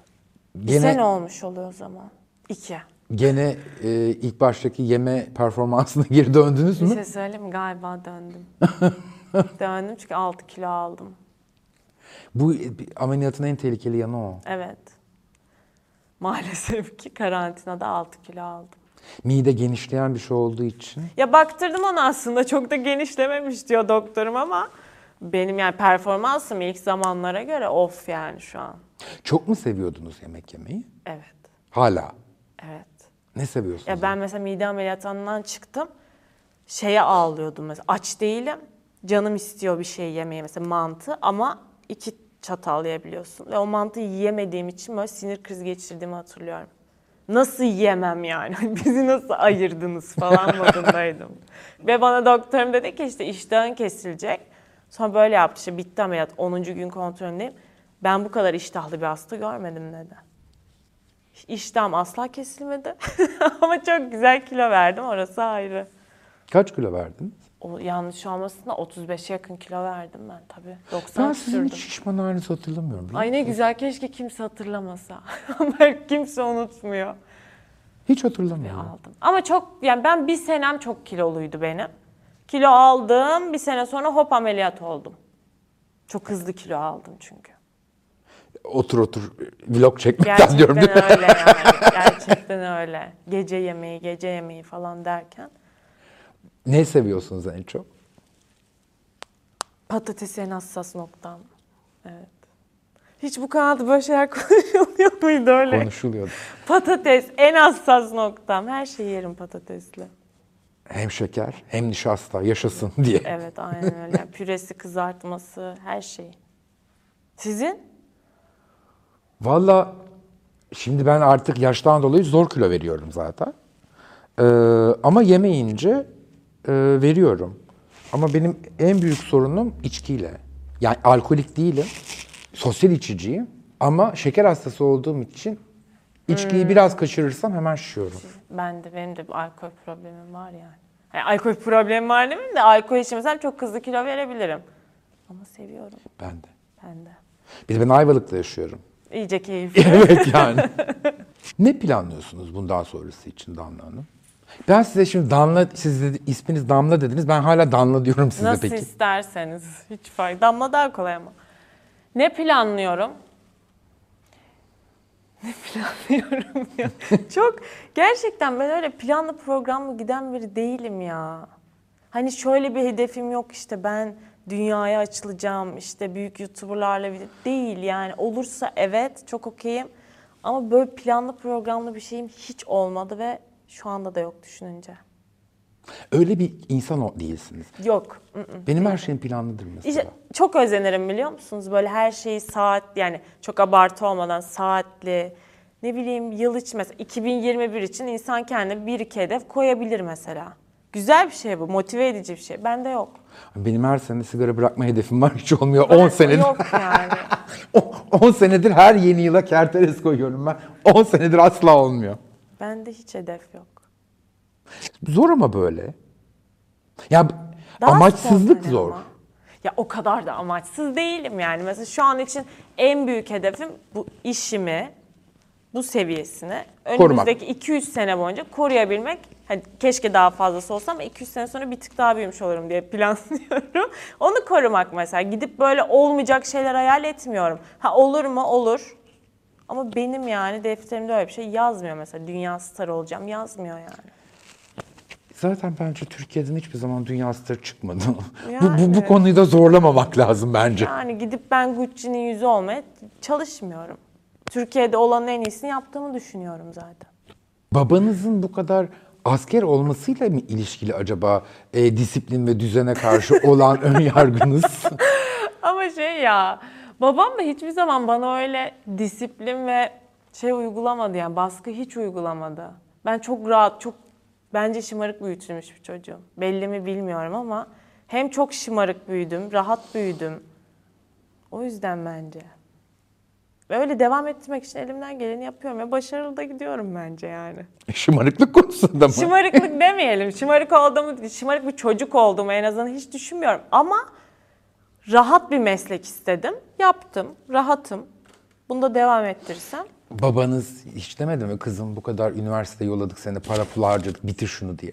Bir Gene sene olmuş oluyor o zaman. İki. gene e, ilk baştaki yeme performansına geri döndünüz Bir mü? şey söyleyeyim mi? Galiba döndüm. döndüm çünkü 6 kilo aldım. Bu e, ameliyatın en tehlikeli yanı o. Evet. Maalesef ki karantinada 6 kilo aldım. Mide genişleyen bir şey olduğu için. Ya baktırdım ona aslında çok da genişlememiş diyor doktorum ama benim yani performansım ilk zamanlara göre off yani şu an. Çok mu seviyordunuz yemek yemeyi? Evet. Hala. Evet. Ne seviyorsunuz? Ya ben mesela mide ameliyatından çıktım. Şeye ağlıyordum mesela. Aç değilim. Canım istiyor bir şey yemeye mesela mantı ama iki çatal yiyebiliyorsun. Ve o mantıyı yiyemediğim için böyle sinir krizi geçirdiğimi hatırlıyorum. Nasıl yiyemem yani? Bizi nasıl ayırdınız falan modundaydım. Ve bana doktorum dedi ki işte iştahın kesilecek. Sonra böyle yaptı işte bitti ameliyat 10. gün kontrolündeyim. Ben bu kadar iştahlı bir hasta görmedim dedi. İştahım asla kesilmedi. Ama çok güzel kilo verdim orası ayrı. Kaç kilo verdiniz? O yanlış olmasın da 35'e yakın kilo verdim ben tabii. 90 Ben sizin hiç şişman halinizi hatırlamıyorum. Ay ne güzel keşke kimse hatırlamasa. Ama kimse unutmuyor. Hiç hatırlamıyorum. Aldım. Ama çok yani ben bir senem çok kiloluydu benim. Kilo aldım bir sene sonra hop ameliyat oldum. Çok hızlı kilo aldım çünkü. Otur otur vlog çekmekten diyorum Gerçekten değil mi? öyle yani. Gerçekten öyle. Gece yemeği, gece yemeği falan derken. Ne seviyorsunuz en çok? Patates en hassas noktam. Evet. Hiç bu kanalda böyle şeyler konuşuluyor muydu öyle? Konuşuluyordu. Patates en hassas noktam. Her şeyi yerim patatesle. Hem şeker hem nişasta yaşasın diye. Evet aynen öyle. Yani Püresi, kızartması, her şey. Sizin? Valla Şimdi ben artık yaştan dolayı zor kilo veriyorum zaten. Ee, ama yemeyince e, veriyorum. Ama benim en büyük sorunum içkiyle. Yani alkolik değilim. Sosyal içiciyim. Ama şeker hastası olduğum için içkiyi biraz kaçırırsam hemen şişiyorum. Ben de benim de alkol problemim var yani. yani alkol problemim var demeyeyim de alkol içmesem çok hızlı kilo verebilirim. Ama seviyorum Ben de. ben de. Bir de ben Ayvalık'ta yaşıyorum. İyice keyifli. evet yani. ne planlıyorsunuz bundan sonrası için Damla Hanım? Ben size şimdi Damla, siz dedi, isminiz Damla dediniz. Ben hala Damla diyorum size Nasıl peki. isterseniz. Hiç fark. Damla daha kolay ama. Ne planlıyorum? Ne planlıyorum ya? Çok gerçekten ben öyle planlı programlı giden biri değilim ya. Hani şöyle bir hedefim yok işte ben dünyaya açılacağım işte büyük youtuberlarla değil yani olursa evet çok okeyim ama böyle planlı programlı bir şeyim hiç olmadı ve şu anda da yok düşününce. Öyle bir insan o değilsiniz. Yok. ı-ı. Benim her şeyim planlıdır mesela. İşte çok özenirim biliyor musunuz? Böyle her şeyi saat yani çok abartı olmadan saatli ne bileyim yıl için mesela 2021 için insan kendine bir iki hedef koyabilir mesela. Güzel bir şey bu, motive edici bir şey. Bende yok. Benim her sene sigara bırakma hedefim var. Hiç olmuyor. 10 senedir. Yok yani. 10 senedir her yeni yıla kerteres koyuyorum ben. 10 senedir asla olmuyor. Bende hiç hedef yok. Zor ama böyle. Ya Daha amaçsızlık zor. ama. Ya o kadar da amaçsız değilim yani. Mesela şu an için en büyük hedefim bu işimi bu seviyesine Korumak. önümüzdeki 200 sene boyunca koruyabilmek. Hani keşke daha fazlası olsa ama 200 sene sonra bir tık daha büyümüş olurum diye planlıyorum. Onu korumak mesela. Gidip böyle olmayacak şeyler hayal etmiyorum. Ha olur mu? Olur. Ama benim yani defterimde öyle bir şey yazmıyor mesela. Dünya starı olacağım yazmıyor yani. Zaten bence Türkiye'den hiçbir zaman dünya starı çıkmadı. bu, bu, Yani. bu konuyu da zorlamamak lazım bence. Yani gidip ben Gucci'nin yüzü olmaya çalışmıyorum. Türkiye'de olanın en iyisini yaptığımı düşünüyorum zaten. Babanızın bu kadar asker olmasıyla mı ilişkili acaba e, disiplin ve düzene karşı olan ön yargınız? Ama şey ya, babam da hiçbir zaman bana öyle disiplin ve şey uygulamadı yani baskı hiç uygulamadı. Ben çok rahat, çok bence şımarık büyütülmüş bir çocuğum. Belli mi bilmiyorum ama hem çok şımarık büyüdüm, rahat büyüdüm. O yüzden bence. Ve öyle devam ettirmek için elimden geleni yapıyorum ve başarılı da gidiyorum bence yani. Şımarıklık konusunda mı? Şımarıklık demeyelim. Şımarık olduğumu, şımarık bir çocuk olduğumu en azından hiç düşünmüyorum. Ama rahat bir meslek istedim. Yaptım. Rahatım. Bunda devam ettirirsem. Babanız hiç demedi mi kızım bu kadar üniversite yolladık seni para pul harcadık bitir şunu diye.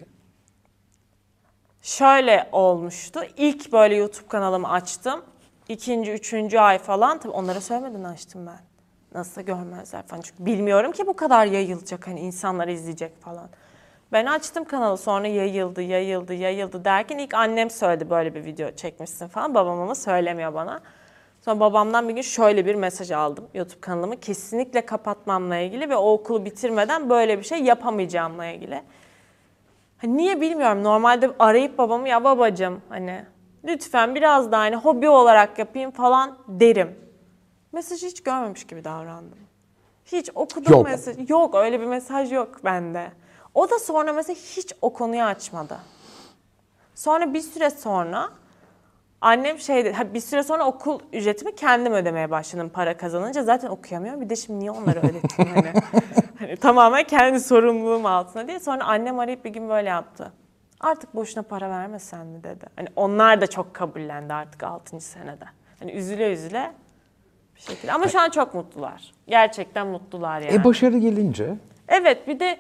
Şöyle olmuştu. İlk böyle YouTube kanalımı açtım. İkinci, üçüncü ay falan. Tabii onlara söylemeden açtım ben. Nasıl görmezler falan. Çünkü bilmiyorum ki bu kadar yayılacak. Hani insanlar izleyecek falan. Ben açtım kanalı sonra yayıldı, yayıldı, yayıldı derken ilk annem söyledi böyle bir video çekmişsin falan. Babam ama söylemiyor bana. Sonra babamdan bir gün şöyle bir mesaj aldım. YouTube kanalımı kesinlikle kapatmamla ilgili ve o okulu bitirmeden böyle bir şey yapamayacağımla ilgili. Hani niye bilmiyorum. Normalde arayıp babamı ya babacım hani lütfen biraz daha hani hobi olarak yapayım falan derim. Mesajı hiç görmemiş gibi davrandım. Hiç okudum Yok. mesaj. Yok öyle bir mesaj yok bende. O da sonra mesela hiç o konuyu açmadı. Sonra bir süre sonra annem şey dedi, bir süre sonra okul ücretimi kendim ödemeye başladım para kazanınca. Zaten okuyamıyorum. Bir de şimdi niye onları ödettim hani. hani tamamen kendi sorumluluğum altına diye. Sonra annem arayıp bir gün böyle yaptı. Artık boşuna para vermesen mi dedi. Hani onlar da çok kabullendi artık 6. senede. Hani üzüle üzüle bir şekilde. Ama şu an çok mutlular. Gerçekten mutlular yani. E başarı gelince Evet bir de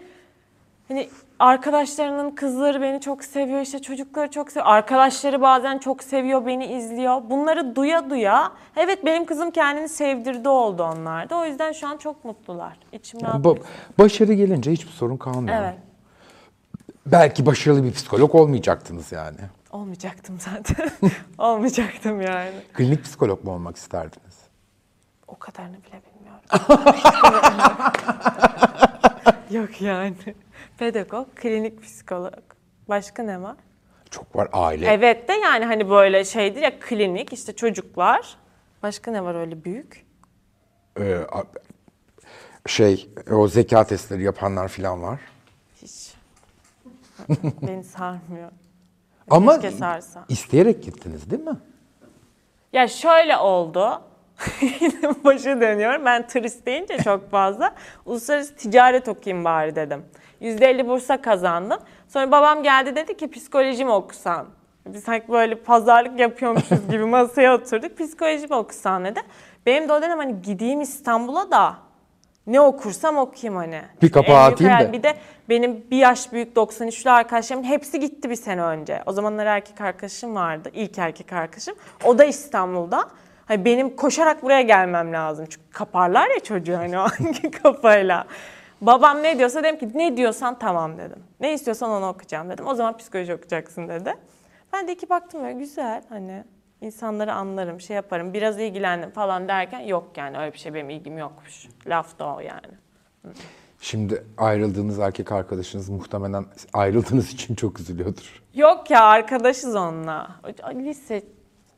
hani arkadaşlarının kızları beni çok seviyor işte çocukları çok seviyor. Arkadaşları bazen çok seviyor beni izliyor. Bunları duya duya evet benim kızım kendini sevdirdi oldu onlarda. O yüzden şu an çok mutlular. İçim rahat. ba- başarı gelince hiçbir sorun kalmıyor. Evet. Belki başarılı bir psikolog olmayacaktınız yani. Olmayacaktım zaten. Olmayacaktım yani. Klinik psikolog mu olmak isterdiniz? O kadarını bile bilmiyorum. Yok yani. Pedagog, klinik psikolog. Başka ne var? Çok var aile. Evet de yani hani böyle şeydir ya klinik işte çocuklar. Başka ne var öyle büyük? Ee, şey o zeka testleri yapanlar falan var. Hiç. Beni sarmıyor. Ama Keşke sarsa. isteyerek gittiniz değil mi? Ya şöyle oldu. Başa dönüyorum. Ben turist deyince çok fazla. Uluslararası ticaret okuyayım bari dedim. %50 bursa kazandım. Sonra babam geldi dedi ki psikoloji mi okusan? Biz sanki böyle pazarlık yapıyormuşuz gibi masaya oturduk. Psikoloji mi okusan dedi. Benim de o dönem hani gideyim İstanbul'a da ne okursam okuyayım hani. Bir kapağı En atayım da. Bir de benim bir yaş büyük 93'lü arkadaşlarımın hepsi gitti bir sene önce. O zamanlar erkek arkadaşım vardı. ilk erkek arkadaşım. O da İstanbul'da. Hani benim koşarak buraya gelmem lazım. Çünkü kaparlar ya çocuğu hani o hangi kafayla. Babam ne diyorsa dedim ki ne diyorsan tamam dedim. Ne istiyorsan onu okuyacağım dedim. O zaman psikoloji okuyacaksın dedi. Ben de iki baktım böyle güzel hani insanları anlarım şey yaparım biraz ilgilendim falan derken yok yani öyle bir şey benim ilgim yokmuş. Laf da o yani. Şimdi ayrıldığınız erkek arkadaşınız muhtemelen ayrıldığınız için çok üzülüyordur. Yok ya arkadaşız onunla. Lise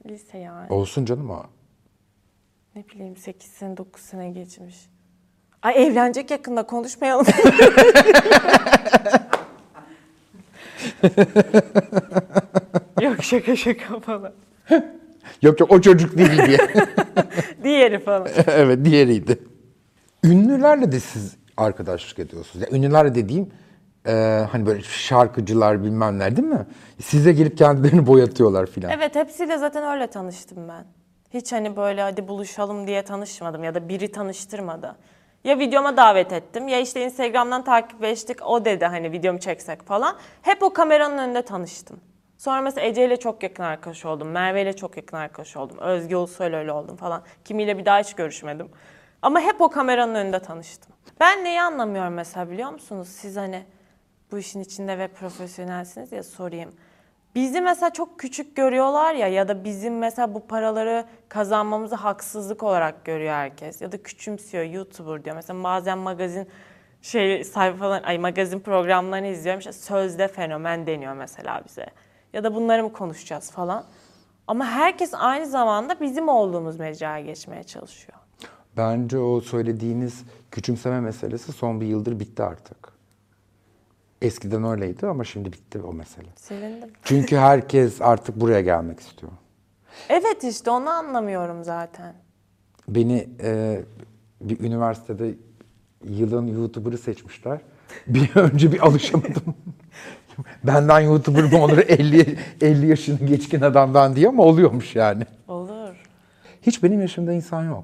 lise yani. Olsun canım o. Ne bileyim 8 sene 9 sene geçmiş. Ay evlenecek yakında konuşmayalım. Yok şaka şaka falan. Yok yok o çocuk değil diye. Diğeri falan. evet diğeriydi. Ünlülerle de siz arkadaşlık ediyorsunuz. Yani ünlülerle dediğim e, hani böyle şarkıcılar bilmem ne değil mi? Size gelip kendilerini boyatıyorlar filan. Evet hepsiyle zaten öyle tanıştım ben. Hiç hani böyle hadi buluşalım diye tanışmadım ya da biri tanıştırmadı. Ya videoma davet ettim ya işte Instagram'dan takipleştik o dedi hani videomu çeksek falan. Hep o kameranın önünde tanıştım. Sonra mesela Ece ile çok yakın arkadaş oldum. Merve ile çok yakın arkadaş oldum. Özge Ulusoy'la öyle oldum falan. Kimiyle bir daha hiç görüşmedim. Ama hep o kameranın önünde tanıştım. Ben neyi anlamıyorum mesela biliyor musunuz? Siz hani bu işin içinde ve profesyonelsiniz ya sorayım. Bizi mesela çok küçük görüyorlar ya ya da bizim mesela bu paraları kazanmamızı haksızlık olarak görüyor herkes. Ya da küçümsüyor YouTuber diyor. Mesela bazen magazin şey sayfalar ay magazin programlarını izliyorum. İşte sözde fenomen deniyor mesela bize. Ya da bunları mı konuşacağız falan. Ama herkes aynı zamanda bizim olduğumuz mecraya geçmeye çalışıyor. Bence o söylediğiniz küçümseme meselesi son bir yıldır bitti artık. Eskiden öyleydi ama şimdi bitti o mesele. Sevindim. Çünkü herkes artık buraya gelmek istiyor. Evet işte onu anlamıyorum zaten. Beni e, bir üniversitede yılın YouTuber'ı seçmişler. Bir önce bir alışamadım. Benden YouTuber mı olur 50, 50 yaşını geçkin adamdan diye ama oluyormuş yani. Olur. Hiç benim yaşımda insan yok.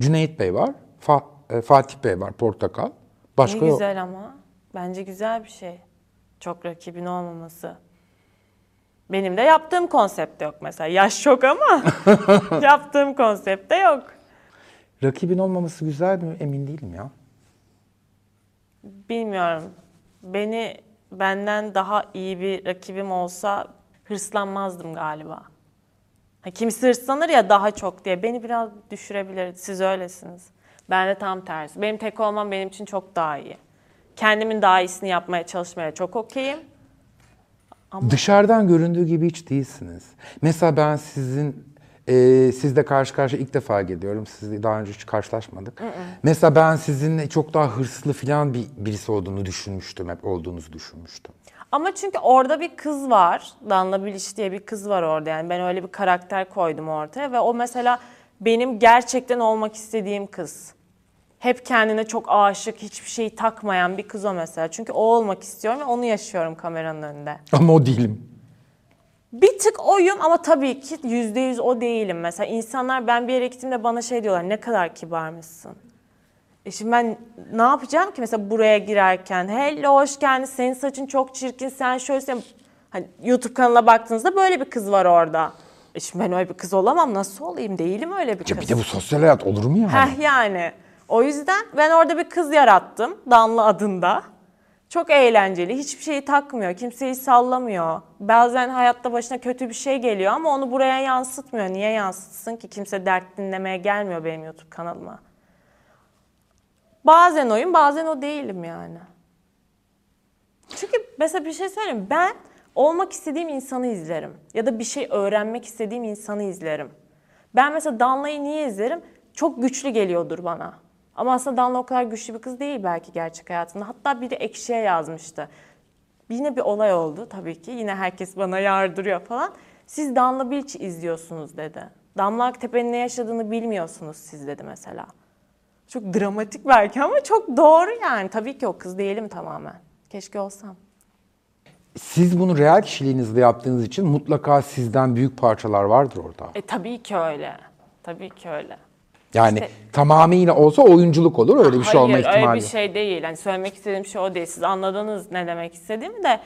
Cüneyt Bey var, Fa- e, Fatih Bey var, Portakal. Başka ne yok. güzel ama. Bence güzel bir şey. Çok rakibin olmaması. Benim de yaptığım konsepte yok mesela. Yaş çok ama yaptığım konsepte yok. Rakibin olmaması güzel mi emin değilim ya. Bilmiyorum. Beni benden daha iyi bir rakibim olsa hırslanmazdım galiba. Ha, kimisi hırslanır ya daha çok diye. Beni biraz düşürebilir. Siz öylesiniz. Ben de tam tersi. Benim tek olmam benim için çok daha iyi. Kendimin daha iyisini yapmaya çalışmaya çok okeyim. Dışarıdan göründüğü gibi hiç değilsiniz. Mesela ben sizin e, sizle karşı karşıya ilk defa geliyorum. Sizle daha önce hiç karşılaşmadık. Mesela ben sizinle çok daha hırslı falan bir birisi olduğunu düşünmüştüm. Hep olduğunuzu düşünmüştüm. Ama çünkü orada bir kız var. Danla Bilic diye bir kız var orada. Yani ben öyle bir karakter koydum ortaya ve o mesela benim gerçekten olmak istediğim kız. Hep kendine çok aşık, hiçbir şeyi takmayan bir kız o mesela. Çünkü o olmak istiyorum ve onu yaşıyorum kameranın önünde. Ama o değilim. Bir tık oyum ama tabii ki yüzde yüz o değilim. Mesela insanlar ben bir yere gittiğimde bana şey diyorlar ne kadar kibarmışsın. E şimdi ben ne yapacağım ki mesela buraya girerken hello hoş geldin senin saçın çok çirkin sen şöylesin. Hani YouTube kanalına baktığınızda böyle bir kız var orada. E şimdi ben öyle bir kız olamam nasıl olayım değilim öyle bir Ya kız. bir de bu sosyal hayat olur mu yani? Heh yani. O yüzden ben orada bir kız yarattım. Danlı adında. Çok eğlenceli. Hiçbir şeyi takmıyor. Kimseyi sallamıyor. Bazen hayatta başına kötü bir şey geliyor ama onu buraya yansıtmıyor. Niye yansıtsın ki? Kimse dert dinlemeye gelmiyor benim YouTube kanalıma. Bazen oyum, bazen o değilim yani. Çünkü mesela bir şey söyleyeyim. Ben olmak istediğim insanı izlerim. Ya da bir şey öğrenmek istediğim insanı izlerim. Ben mesela Danla'yı niye izlerim? Çok güçlü geliyordur bana. Ama aslında Damla o kadar güçlü bir kız değil belki gerçek hayatında. Hatta biri ekşiye yazmıştı. Yine bir olay oldu tabii ki. Yine herkes bana yardırıyor falan. Siz Damla Bilç'i izliyorsunuz dedi. Damla Aktepe'nin ne yaşadığını bilmiyorsunuz siz dedi mesela. Çok dramatik belki ama çok doğru yani. Tabii ki o kız değilim tamamen. Keşke olsam. Siz bunu real kişiliğinizle yaptığınız için mutlaka sizden büyük parçalar vardır orada. E tabii ki öyle. Tabii ki öyle. Yani İşte- tamamıyla olsa oyunculuk olur. Öyle bir şey olma Hayır ihtimali. öyle bir şey değil. Yani söylemek istediğim şey o değil. Siz anladınız ne demek istediğimi de.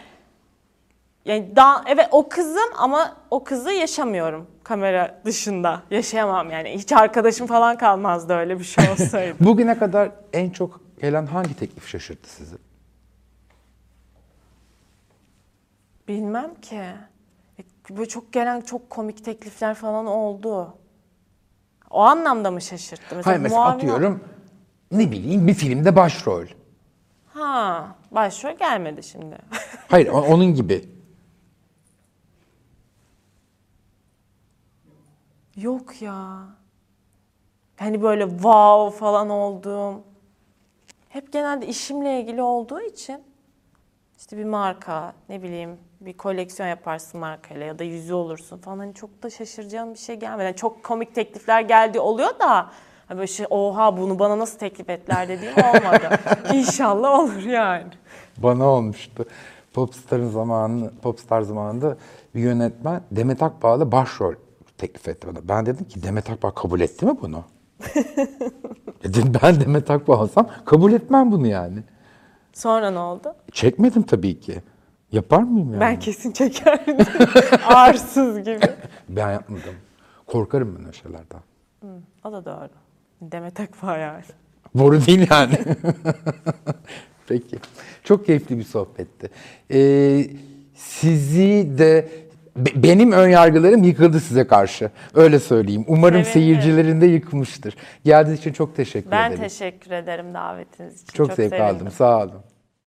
Yani daha, evet o kızım ama o kızı yaşamıyorum kamera dışında. Yaşayamam yani. Hiç arkadaşım falan kalmazdı öyle bir şey olsaydı. Bugüne kadar en çok gelen hangi teklif şaşırttı sizi? Bilmem ki. Böyle çok gelen çok komik teklifler falan oldu. O anlamda mı şaşırttı? Hayır mesela muavin- atıyorum ne bileyim bir filmde başrol. Ha, başrol gelmedi şimdi. Hayır onun gibi. Yok ya. Hani böyle wow falan olduğum. Hep genelde işimle ilgili olduğu için işte bir marka, ne bileyim bir koleksiyon yaparsın markayla ya da yüzü olursun falan. Hani çok da şaşıracağım bir şey gelmedi. Yani çok komik teklifler geldi oluyor da hani böyle şey oha bunu bana nasıl teklif ettiler dediğim olmadı. İnşallah olur yani. Bana olmuştu. Popstar'ın zamanı, Popstar zamanında bir yönetmen Demet Akbağ'la başrol teklif etti bana. Ben dedim ki Demet Akbağ kabul etti mi bunu? dedim ben Demet Akbağ olsam kabul etmem bunu yani. Sonra ne oldu? Çekmedim tabii ki. Yapar mıyım yani? Ben kesin çekerdim. Arsız gibi. Ben yapmadım. Korkarım ben öyle şeylerden. O da doğru. Demet Akbağ yani. Boru değil yani. Peki. Çok keyifli bir sohbetti. Ee, sizi de be- benim ön yargılarım yıkıldı size karşı. Öyle söyleyeyim. Umarım Sevindim. seyircilerin de yıkmıştır. Geldiğiniz için çok teşekkür Ben ederim. teşekkür ederim davetiniz için. çok, zevk sevindim. aldım. Sağ olun.